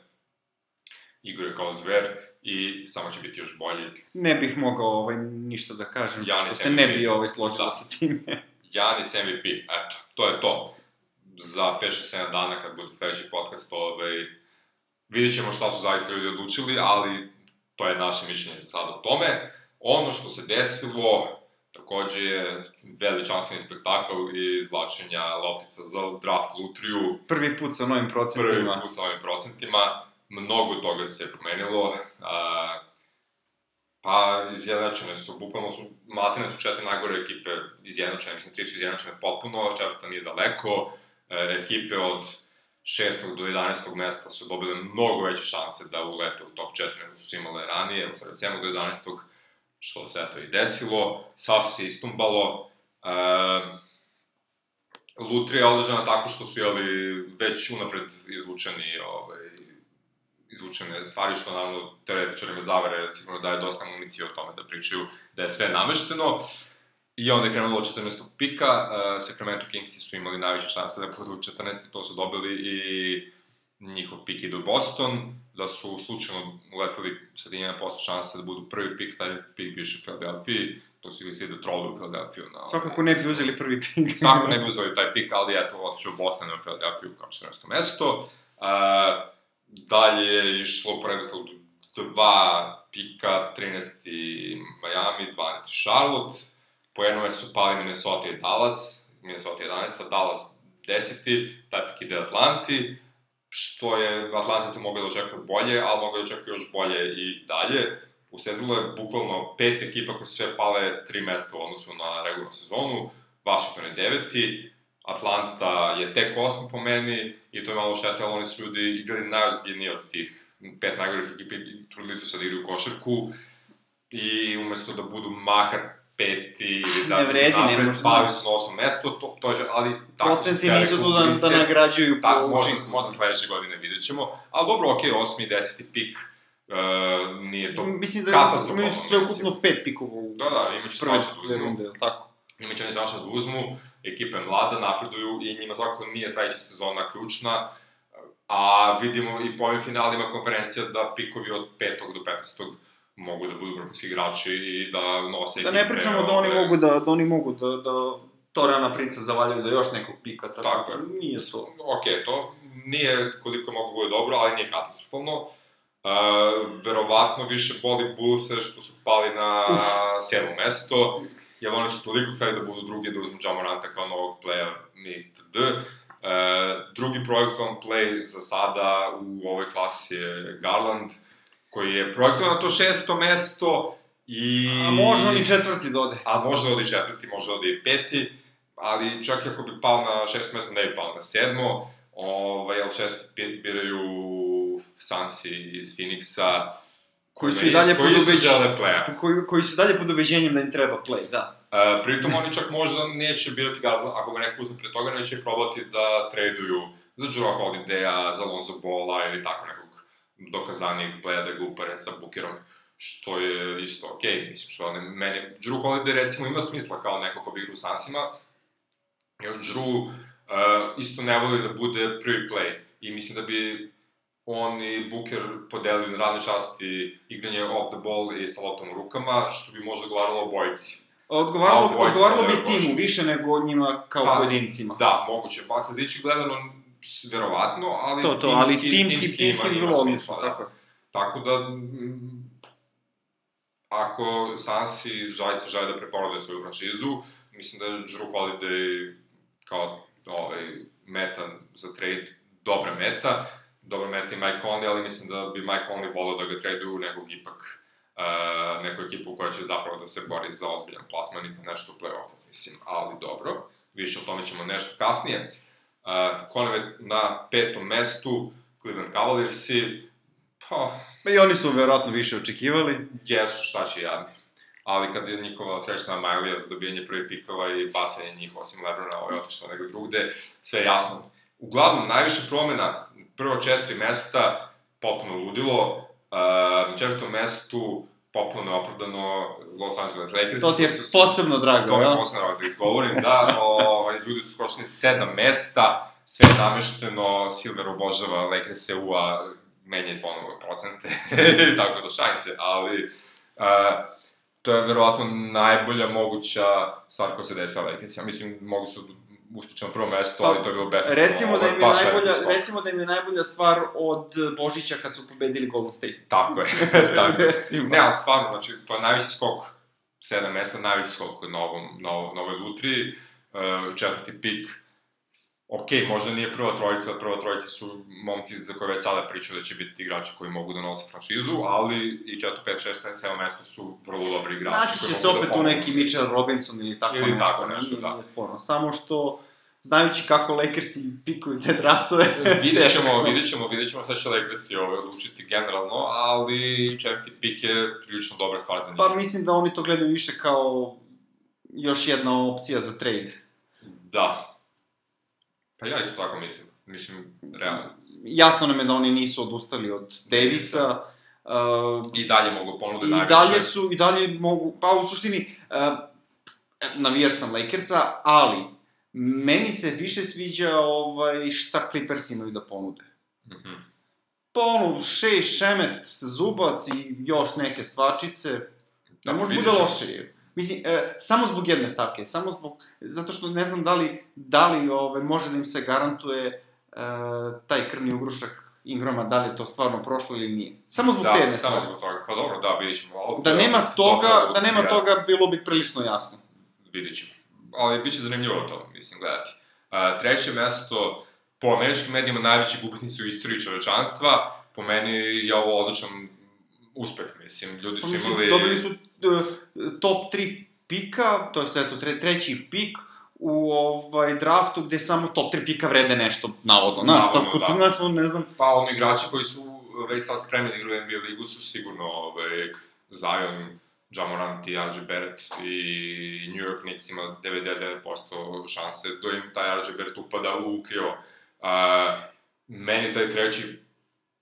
Igrao je kao zver i samo će biti još bolji. Ne bih mogao ovaj, ništa da kažem, Janis što se ne MVP. bi ovaj, složila Da. sa time. Janis MVP, eto, to je to. Za 5-6-7 dana kad bude sledeći podcast, ovaj, vidjet ćemo šta su zaista ljudi odlučili, ali to je naše mišljenje za sada o tome. Ono što se desilo, takođe je veličanstveni spektakl i izvlačenja loptica za draft lutriju, Prvi put sa novim prvi procentima. put sa ovim procentima, mnogo toga se promenilo, a, pa izjednačene su, bukvalno su, matine su četiri najgore ekipe izjednačene, mislim, tri su izjednačene potpuno, četvrta nije daleko, e, ekipe od 6. do 11. mesta su dobile mnogo veće šanse da ulete u top 4 nego su imale ranije, od 7. do 11. što se eto i desilo, sva su se istumbalo, e, Lutrija je održana tako što su jeli, već unapred izvučeni ovaj, izvučene stvari, što naravno teoretičarima zavere sigurno daje dosta municije o tome da pričaju da je sve namešteno. I onda je krenulo od 14. pika, uh, Sacramento Kingsi su imali najviše šanse da budu 14. to su dobili i njihov pik ide u Boston, da su slučajno uleteli sa 1% šanse da budu prvi pik, taj pik biše u Philadelphia, to su ili da troluju Philadelphia. Na, Svakako ne bi uzeli prvi pik. Svako ne bi uzeli taj pik, ali eto, otišao u Boston na Philadelphia kao 14. mesto. Uh, dalje je išlo redosledu dva pika, 13. Miami, 12. Charlotte. Po jednome su pali Minnesota i Dallas, Minnesota 11. Dallas 10. Taj pik ide Atlanti, što je Atlanta tu mogla da očekuje bolje, ali mogla da očekuje još bolje i dalje. Usedilo je bukvalno pet ekipa koje su sve pale tri mesta u odnosu na regularnu sezonu. Washington je deveti, Atlanta je tek osmi po meni i to je malo šteta, ali oni su ljudi igrali najozbiljnije od tih pet najgorih ekipe i trudili su se da igraju košarku i umesto da budu makar peti ili da Ne vredi, ne napred, možeš pali su na osmo mesto, to, to je, ali tako Procenti nisu tu da, da nagrađuju Da, po možda, učinku. možda sledeće godine vidjet ćemo. Ali dobro, okej, okay, osmi i deseti pik, uh, nije to Mislim da katastrofalno, imaju sve mislim. ukupno pet pikova u Da, da, imaće svašta da uzmu. Tako? Imaće oni svašta da uzmu, ekipa je mlada, napreduju i njima svakako nije sledeća sezona ključna, a vidimo i po ovim finalima konferencija da pikovi od 5. do 15. mogu da budu vrhunski igrači i da nose Da ekipe. ne pričamo da oni mogu da, da oni mogu da, da Torana Princa zavaljaju za još nekog pika, tako, Tako da je. nije to. Ok, to nije koliko mogu da bude dobro, ali nije katastrofalno. Uh, verovatno više boli Bullse što su pali na sedmo mesto, jer oni su toliko hteli da budu drugi, da uzmu Jamoranta kao novog playa itd. Uh, drugi projektovan play za sada u ovoj klasi je Garland, koji je projektovan na to šesto mesto i... A može on i četvrti da ode. A može da ode i četvrti, može da ode i peti, ali čak i ako bi pao na šesto mesto, ne bi pao na sedmo, ovaj, ali šest pi- biraju Sansi iz Phoenixa, Koji su i dalje isto- pod playa. Koji, koji su dalje pod ubeđenjem da im treba play, da. Uh, pritom oni čak možda neće birati Garland, ako ga neko uzme pre toga, neće probati da traduju za Joe Holiday-a, za Lonzo Balla ili tako nekog dokazanijeg playa da ga upare sa Bookerom, što je isto okej, okay. mislim što ne, meni, Drew Holiday recimo ima smisla kao neko ko bi igra u Sansima, jer Drew uh, isto ne voli da bude prvi play i mislim da bi on i Booker podelili na radne časti igranje off the ball i sa loptom u rukama, što bi možda gledalo obojici. Odgovaralo, A obojica odgovaralo bi timu, više nego njima kao Pa, pojedincima. Da, moguće. Pa sledeći gledano, s- verovatno, ali to, to, ali timski, timski bi bilo odlično, da. tako. Tako da, mm, ako Sansi zaista žele da preporode svoju franšizu, mislim da je Drew Holiday kao ovaj, meta za trade, dobra meta, dobra meta i Mike Conley, ali mislim da bi Mike Conley volao da ga traduju nekog ipak uh, neku ekipu koja će zapravo da se bori za ozbiljan plasman i za nešto u play-offu, mislim, ali dobro, više o tome ćemo nešto kasnije. Uh, Conley na petom mestu, Cleveland Cavaliersi, pa, Pa i oni su verovatno više očekivali. jesu šta će jadni. Ali kad je njihova srećna Majlija za dobijanje prvih pikova i pasanje njih, osim Lebrona, ovo je otišlo nego drugde, sve je jasno. Uglavnom, najviše promena, prvo četiri mesta, potpuno ludilo, uh, na četvrtom mestu, potpuno neopravdano Los Angeles Lakers. To ti je su se- posebno drago, To mi je posebno drago da izgovorim, da, ovaj, ljudi su skočili sedam mesta, sve je namešteno, Silver obožava Lakers EU-a, menja ponovo procente, tako da šalim se, ali uh, to je verovatno najbolja moguća stvar koja se desila Lakersima. Mislim, mogu su na prvo mesto, ali to je bilo besmisleno. Recimo da im je najbolja, recimo da im je najbolja stvar od Božića kad su pobedili Golden State. Tako je, tako je. Recimo. Ne, ali stvarno, znači, to je najveći skok, sedam mesta, najveći skok na, ovom, na, ovom, na ovoj lutriji, uh, četvrti pik, ok, možda nije prva trojica, prva trojica su momci za koje već sada pričaju da će biti igrači koji mogu da nose franšizu, ali i 4, 5, 6, 7 mesto su vrlo dobri igrači. Naći koji će se mogu opet da tu pomognu. neki Mitchell Robinson ili tako Ili nešto. tako nešto, da. Nije sporno. Samo što, znajući kako Lakersi pikuju te draftove, vidjet ćemo, vidjet ćemo, vidjet ćemo šta će Lakersi ovaj, odlučiti generalno, ali četvrti pik je prilično dobra stvar za njih. Pa mislim da oni to gledaju više kao još jedna opcija za trade. Da. Pa ja isto tako mislim. Mislim, realno. Jasno nam je da oni nisu odustali od Davisa. Uh, I dalje mogu ponude I najviše. dalje su, i dalje mogu, pa u suštini, uh, navijaš sam Lakersa, ali meni se više sviđa ovaj, šta Clippers imaju da ponude. Mhm. Pa ono, šeš, šemet, zubac i još neke stvačice, Da, može bude loše. Mislim, e, samo zbog jedne stavke, samo zbog, zato što ne znam da li, da li ove, može da im se garantuje e, taj krvni ugrušak Ingrama, da li je to stvarno prošlo ili nije. Samo zbog te Da, jedne samo stvari. zbog toga. Pa dobro, da, vidjet ćemo. Ali, Da nema toga, dobro, da nema ja, toga, bilo bi prilično jasno. Vidjet ćemo. Ali bit će zanimljivo to, mislim, gledati. Uh, treće mesto, po američkim medijima najveći gubitnici u istoriji čovečanstva, po meni je ovo odličan uspeh, mislim, ljudi Pa su mislim, imali... Dobili su e, top 3 pika, to je sve to tre, treći pik, u ovaj draftu gde samo top 3 pika vrede nešto, navodno, znaš, Navodno, tako, da. da. znaš, ne znam, Pa ono igrači koji su već sad spremni da igraju NBA ligu su sigurno ovaj, Zion, Jamorant i RJ Barrett i New York Knicks ima 99% šanse da im taj RJ Barrett upada u krilo. Uh, meni taj treći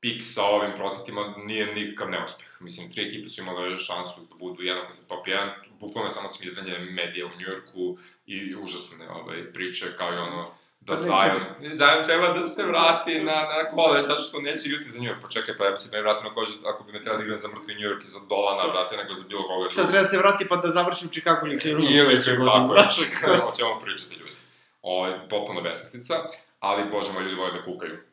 pik sa ovim procentima nije nikakav neuspeh. Mislim, tri ekipe su imale šansu da budu jednako za top 1, bukvalno je samo smiranje medija u Njujorku i užasne ovaj, priče, kao i ono da Pa ne, Zion, Zion treba da se vrati na, na kole, zato što neće igrati za New York. Pa čekaj, pa ja bi se me vratio na kože ako bi me trebali da igram za mrtvi New York i za Dolana, vrati, nego za bilo koga. šta treba se vrati pa da završi u Chicago ili Cleveland. Ili se godine, tako, o čemu pričate ljudi. Ovo je potpuno besmislica, ali bože moj ljudi vole da kukaju.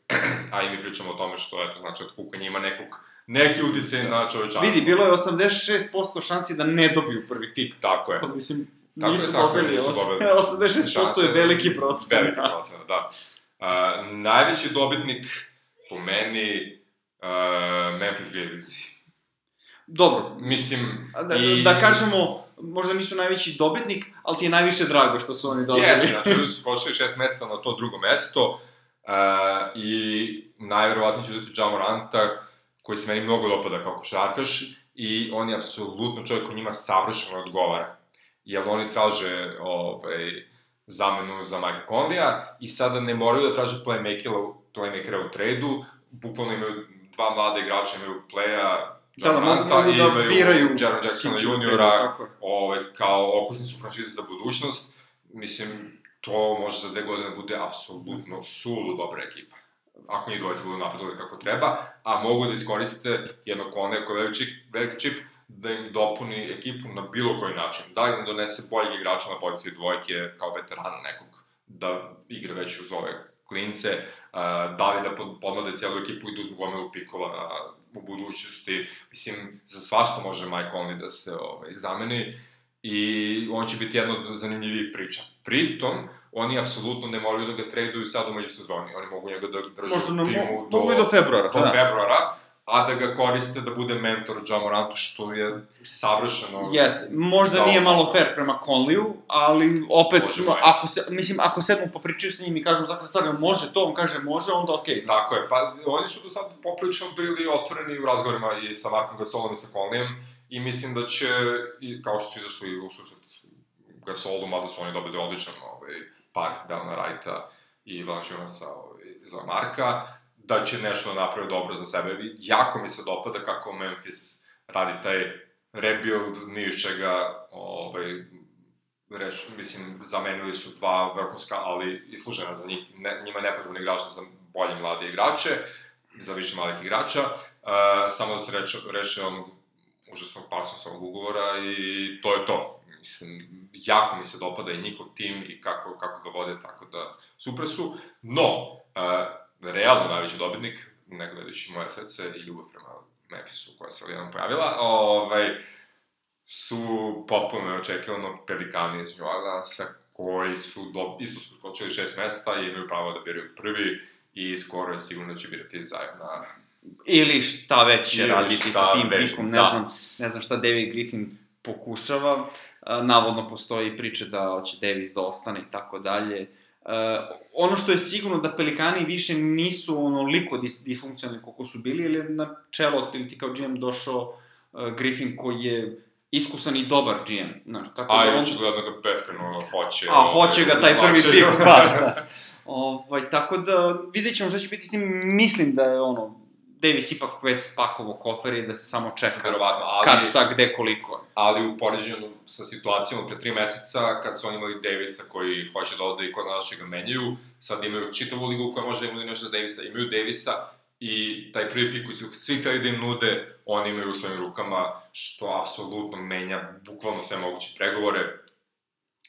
A i mi pričamo o tome što, eto, znači, od kukanja ima nekog, neki uticaj na čovečanstvo. Vidi, bilo je 86% šansi da ne dobiju prvi pik. Tako je. Pa mislim, Tako nisu je, tako je, dobili, nisu os- dobili. 86% Šanse- je veliki procent. Veliki procent, da. Uh, najveći dobitnik, po meni, uh, Memphis Grizzlies. Dobro, Mislim, da, i... da kažemo, možda nisu najveći dobitnik, ali ti je najviše drago što su oni dobili. Jeste, znači su skočili šest mesta na to drugo mesto uh, i najverovatnije će dati Jamoranta, koji se meni mnogo dopada kao košarkaš i on je apsolutno čovjek koji njima savršeno odgovara. Jer oni traže ovaj, zamenu za Mike Conleya i sada ne moraju da traže playmakera, playmakera u tradu, bukvalno imaju dva mlada igrača, imaju playa, Da, da, mogu, mogu i da imaju biraju Jaron Jacksona juniora, ovaj, kao okosnicu franšize za budućnost, mislim, to može za dve godine da bude apsolutno sulu dobra ekipa. Ako njih dvojica budu napredovali kako treba, a mogu da iskoriste jednog kone koji je veliki veliki čip da im dopuni ekipu na bilo koji način. Da li im donese boljeg igrača na poziciji dvojke kao veterana nekog, da igra već uz ove klince, da li da pod- podmlade cijelu ekipu i da uzmu gomilu pikova na, u budućnosti. Mislim, za svašta može Mike Conley da se ovaj, zameni i on će biti jedna od zanimljivih priča. Pritom, oni apsolutno ne moraju da ga traduju sad u međusezoni, oni mogu njega da drže Možda timu mo, do, mogu i do februara, do da. februara, a da ga koriste da bude mentor Jamorantu, što je savršeno. Jeste, možda nije malo fair prema Conleyu, ali opet, Bože no, ako se, mislim, ako sedmo popričaju sa njim i kažemo takve stvari, može to, on kaže može, onda okej. Tako je, pa oni su do sad poprilično bili otvoreni u razgovorima i sa Markom Gasolom i sa Conleyem i mislim da će, i kao što su izašli u susret Gasolu, mada su oni dobili odličan ovaj, par Delana Wrighta i Valanciunasa ovaj, za Marka, da će nešto naprave dobro za sebe. Jako mi se dopada kako Memphis radi taj rebuild, ni iz čega, ovaj, reš, mislim, zamenili su dva vrhunska, ali islužena za njih, ne, njima je nepotrebno igrača za bolje mlade igrače, za više mladih igrača, uh, samo da se reče, reše onog užasnog Parsonsovog ugovora i to je to. Mislim, jako mi se dopada i njihov tim i kako, kako ga vode, tako da super su. No, uh, realno najveći dobitnik, ne gledajući moje srce i ljubav prema Memphisu koja se jednom pojavila, ovaj, su potpuno neočekivano pelikani iz New Orleansa, koji su, do, isto su skočili šest mesta i imaju pravo da biraju prvi i skoro je sigurno da će birati zajedno Ili šta već će raditi sa tim već, pikom, ne da. znam, ne znam šta David Griffin pokušava. Navodno postoji priče da će Davis da ostane i tako dalje. E, ono što je sigurno da Pelikani više nisu onoliko dis disfunkcionalni koliko su bili, ili je na čelo ili ti kao GM došao e, Griffin koji je iskusan i dobar GM, znaš, tako A da on... očigledno ga beskreno hoće. A, hoće ga taj prvi pik, da. ovaj, tako da, vidjet ćemo šta će biti s tim, mislim da je ono, Davis ipak već spakovo kofer i da se samo čeka Verovatno, ali, kad šta, gde, koliko. ali u poređenju sa situacijom pre tri meseca, kad su oni imali Davisa koji hoće da ode i ko zna što ga menjaju, sad imaju čitavu ligu koja može da imaju nešto za Davisa, imaju Davisa i taj prvi pik koji su svi hteli da im nude, oni imaju u svojim rukama, što apsolutno menja bukvalno sve moguće pregovore.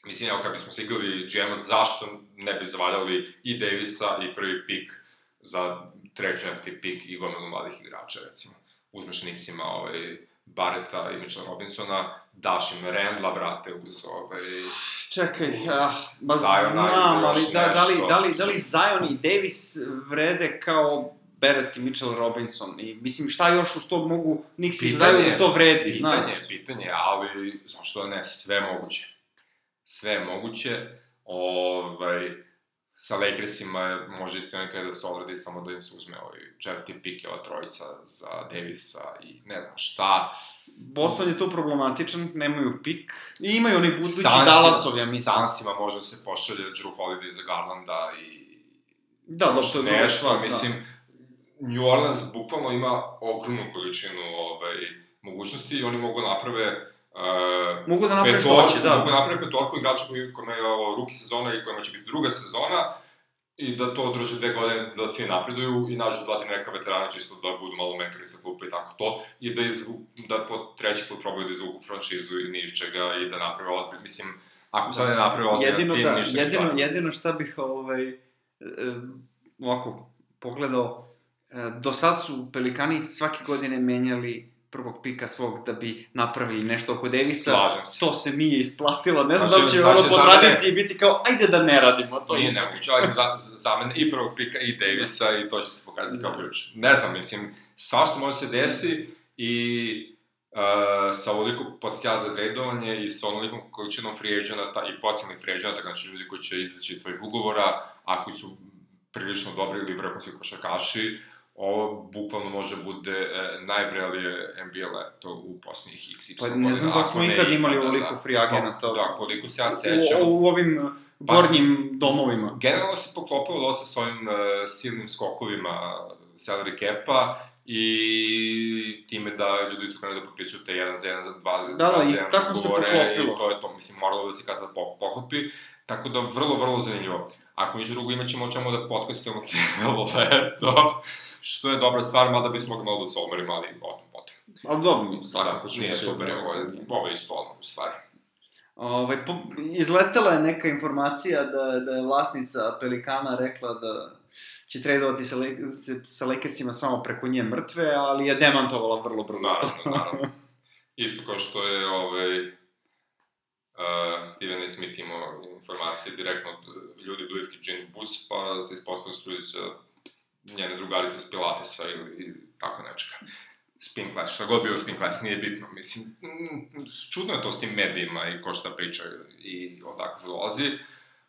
Mislim, evo, kad bismo se igrali GM-a, zašto ne bi zavaljali i Davisa i prvi pik za treći, četvrti pik i gomilu mladih igrača, recimo. Uzmeš Nixima, ovaj, Barreta i Mitchell Robinsona, daš im Randla, brate, uz ovaj... Čekaj, ja, ba Ziona znam, ali da, da, li, da, li, da li Zion i Davis vrede kao Barrett i Mitchell Robinson i mislim šta još uz to mogu Nixi da daju da to vredi, znaš. Pitanje, pitanje, ali zašto da ne, sve moguće. Sve moguće. Ovaj, sa Lakersima može jedan trade da se odradi samo da im se uzme ovaj pik i ova trojica za Davisa i ne znam šta. Boston je tu problematičan, nemaju pik. I imaju oni budući Dallasov, ja mislim. Sansima može da se pošalje Drew Holiday za Garlanda i... Da, da, što je nešto, da. mislim, New Orleans bukvalno ima ogromnu količinu ovaj, mogućnosti i oni mogu naprave Uh, mogu da naprave što hoće, da. Mogu da naprave petorku igrača koji, kojima je ovo ruki sezona i kojima će biti druga sezona i da to održe dve godine da svi napreduju i nađu da neka veterana čisto da budu malo mentori sa klupa i tako to i da, izvu, da po treći put probaju da izvuku franšizu i niš čega i da naprave ozbilj, mislim, ako sad ne naprave ozbilj jedino, tim, da, ništa jedino, jedino šta bih ovaj, ovako pogledao, e, do sad su Pelikani svake godine menjali prvog pika svog da bi napravili nešto oko Davisa. Slažem se. To se nije isplatilo. Ne znam znači, da će znači, ono po tradiciji biti kao, ajde da ne radimo to. Nije nemoguće, ali za, za mene i prvog pika i Davisa i to će se pokazati kao ključ. Ne znam, mislim, svašta može se desi i uh, sa ovoliko potencijala za tradovanje i sa onolikom količinom free i pocijalnih free znači ljudi koji će izaći iz svojih ugovora, ako su prilično dobri ili vrhunski košarkaši, ovo bukvalno može bude e, najbrelije NBA leto u poslednjih x Pa ne znam da smo ikad imali da, ovoliko free agenata. Da, da, koliko se ja sećam. U, u ovim pa, gornjim domovima. Generalno se poklopilo dosta s ovim uh, silnim skokovima salary cap-a i time da ljudi su krenuli da potpisuju te 1 za 1 za 2 za 2 da, da, i tako se poklopilo. I to je to, mislim, moralo da se kada poklopi. Tako da, vrlo, vrlo zanimljivo. Ako ništa drugo, imat ćemo o čemu da podcastujemo cijelo leto, što je dobra stvar, mada bismo mogli malo da se omorimo, ali o tom potom. Ali dobro, svakako da, nije super, ovo je, ovo je isto ono, u stvari. Ovaj, po, izletela je neka informacija da, da je vlasnica Pelikana rekla da će tradovati sa, sa Lakersima samo preko nje mrtve, ali je demantovala vrlo brzo. Naravno, naravno. Isto kao što je ovaj, uh, Steven Smith imao informacije direktno od ljudi bliski Jane Bus, pa se ispostavio da sa njene drugarice s Pilatesa ili tako nečega. Spin class, šta god bio spin class, nije bitno. Mislim, mm, čudno je to s tim medijima i ko šta priča i odakle dolazi,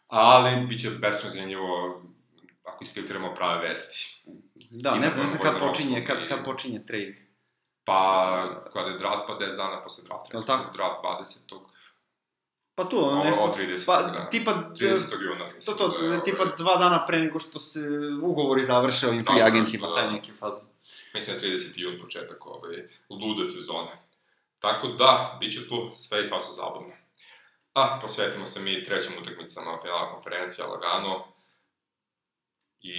ali bit će beskreno zanimljivo ako isfiltramo prave vesti. Da, ne znam se kad počinje, kad, kad počinje trade. Pa, kada je draft, pa 10 dana posle drafta, recimo, draft 20. Pa tu, ono nešto... O, 30. Pa, da. tipa... 30. juna. To, to, da je, tipa dva dana pre nego što se ugovori završe ovim free agentima, da, taj neki fazu. Mislim da je 30. jun početak ove lude sezone. Tako da, bit će tu sve i svašta zabavno. A, posvetimo se mi trećim utakmicama finala konferencija lagano. I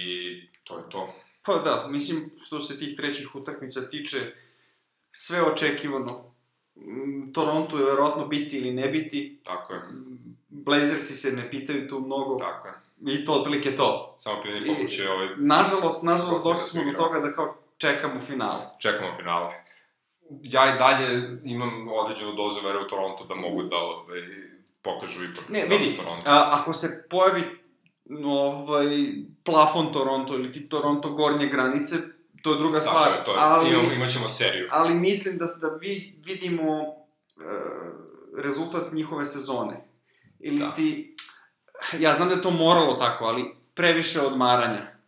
to je to. Pa da, mislim, što se tih trećih utakmica tiče, sve očekivano Toronto je verovatno biti ili ne biti. Tako je. Blazersi se ne pitaju tu mnogo. Tako je. I to otprilike to. Samo pitanje koliko će ovaj... Nažalost, nažalost, došli smo do toga da kao čekamo finale. Čekamo finale. Ja i dalje imam određenu dozu vere u Toronto da mogu da ovaj, pokažu ipak ne, da vidi, Toronto. A, ako se pojavi ovaj, plafon Toronto ili ti Toronto gornje granice, to je druga stvar. Tako je, to je, ali, imamo, imat ćemo seriju. Ali mislim da, da vi vidimo uh, rezultat njihove sezone. Ili da. ti, ja znam da je to moralo tako, ali previše odmaranja,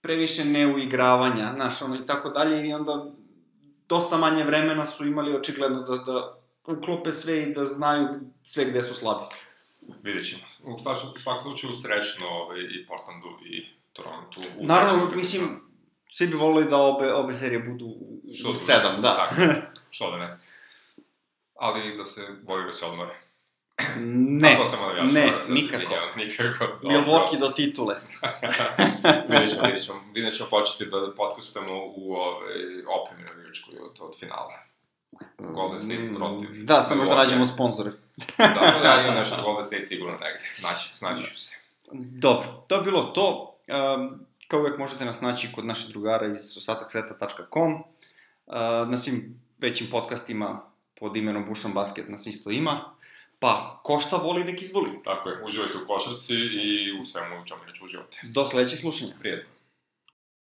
previše neuigravanja, znaš, ono i tako dalje, i onda dosta manje vremena su imali očigledno da, da uklope sve i da znaju sve gde su slabi. Vidjet ćemo. U svakom slučaju srećno ovaj, i Portlandu i Toronto. Naravno, mislim, Svi bi volili da obe, obe serije budu u sedam, da. Tako, što da ne. Ali da se voli da se odmore. Ne, A to sam navijač, ne, da se nikako. nikako. Milwaukee do titule. vidjet ćemo, vidjet ćemo. Vidjet ćemo početi da podcastujemo u ove, opremi navijačkoj od, od finala. Golden State mm, protiv... Da, samo što nađemo sponzore. da, da, ja imam nešto Golden State sigurno negde. Naći, snaći ću se. Dobro, to je bilo to. Um, Kao uvek možete nas naći kod naših drugara iz osataksveta.com. Na svim većim podcastima pod imenom Bušan Basket nas isto ima. Pa, ko šta voli, nek izvoli. Tako je, uživajte u košarci i u svemu u čemu neću uživate. Do sledećeg slušanja. Prijedno.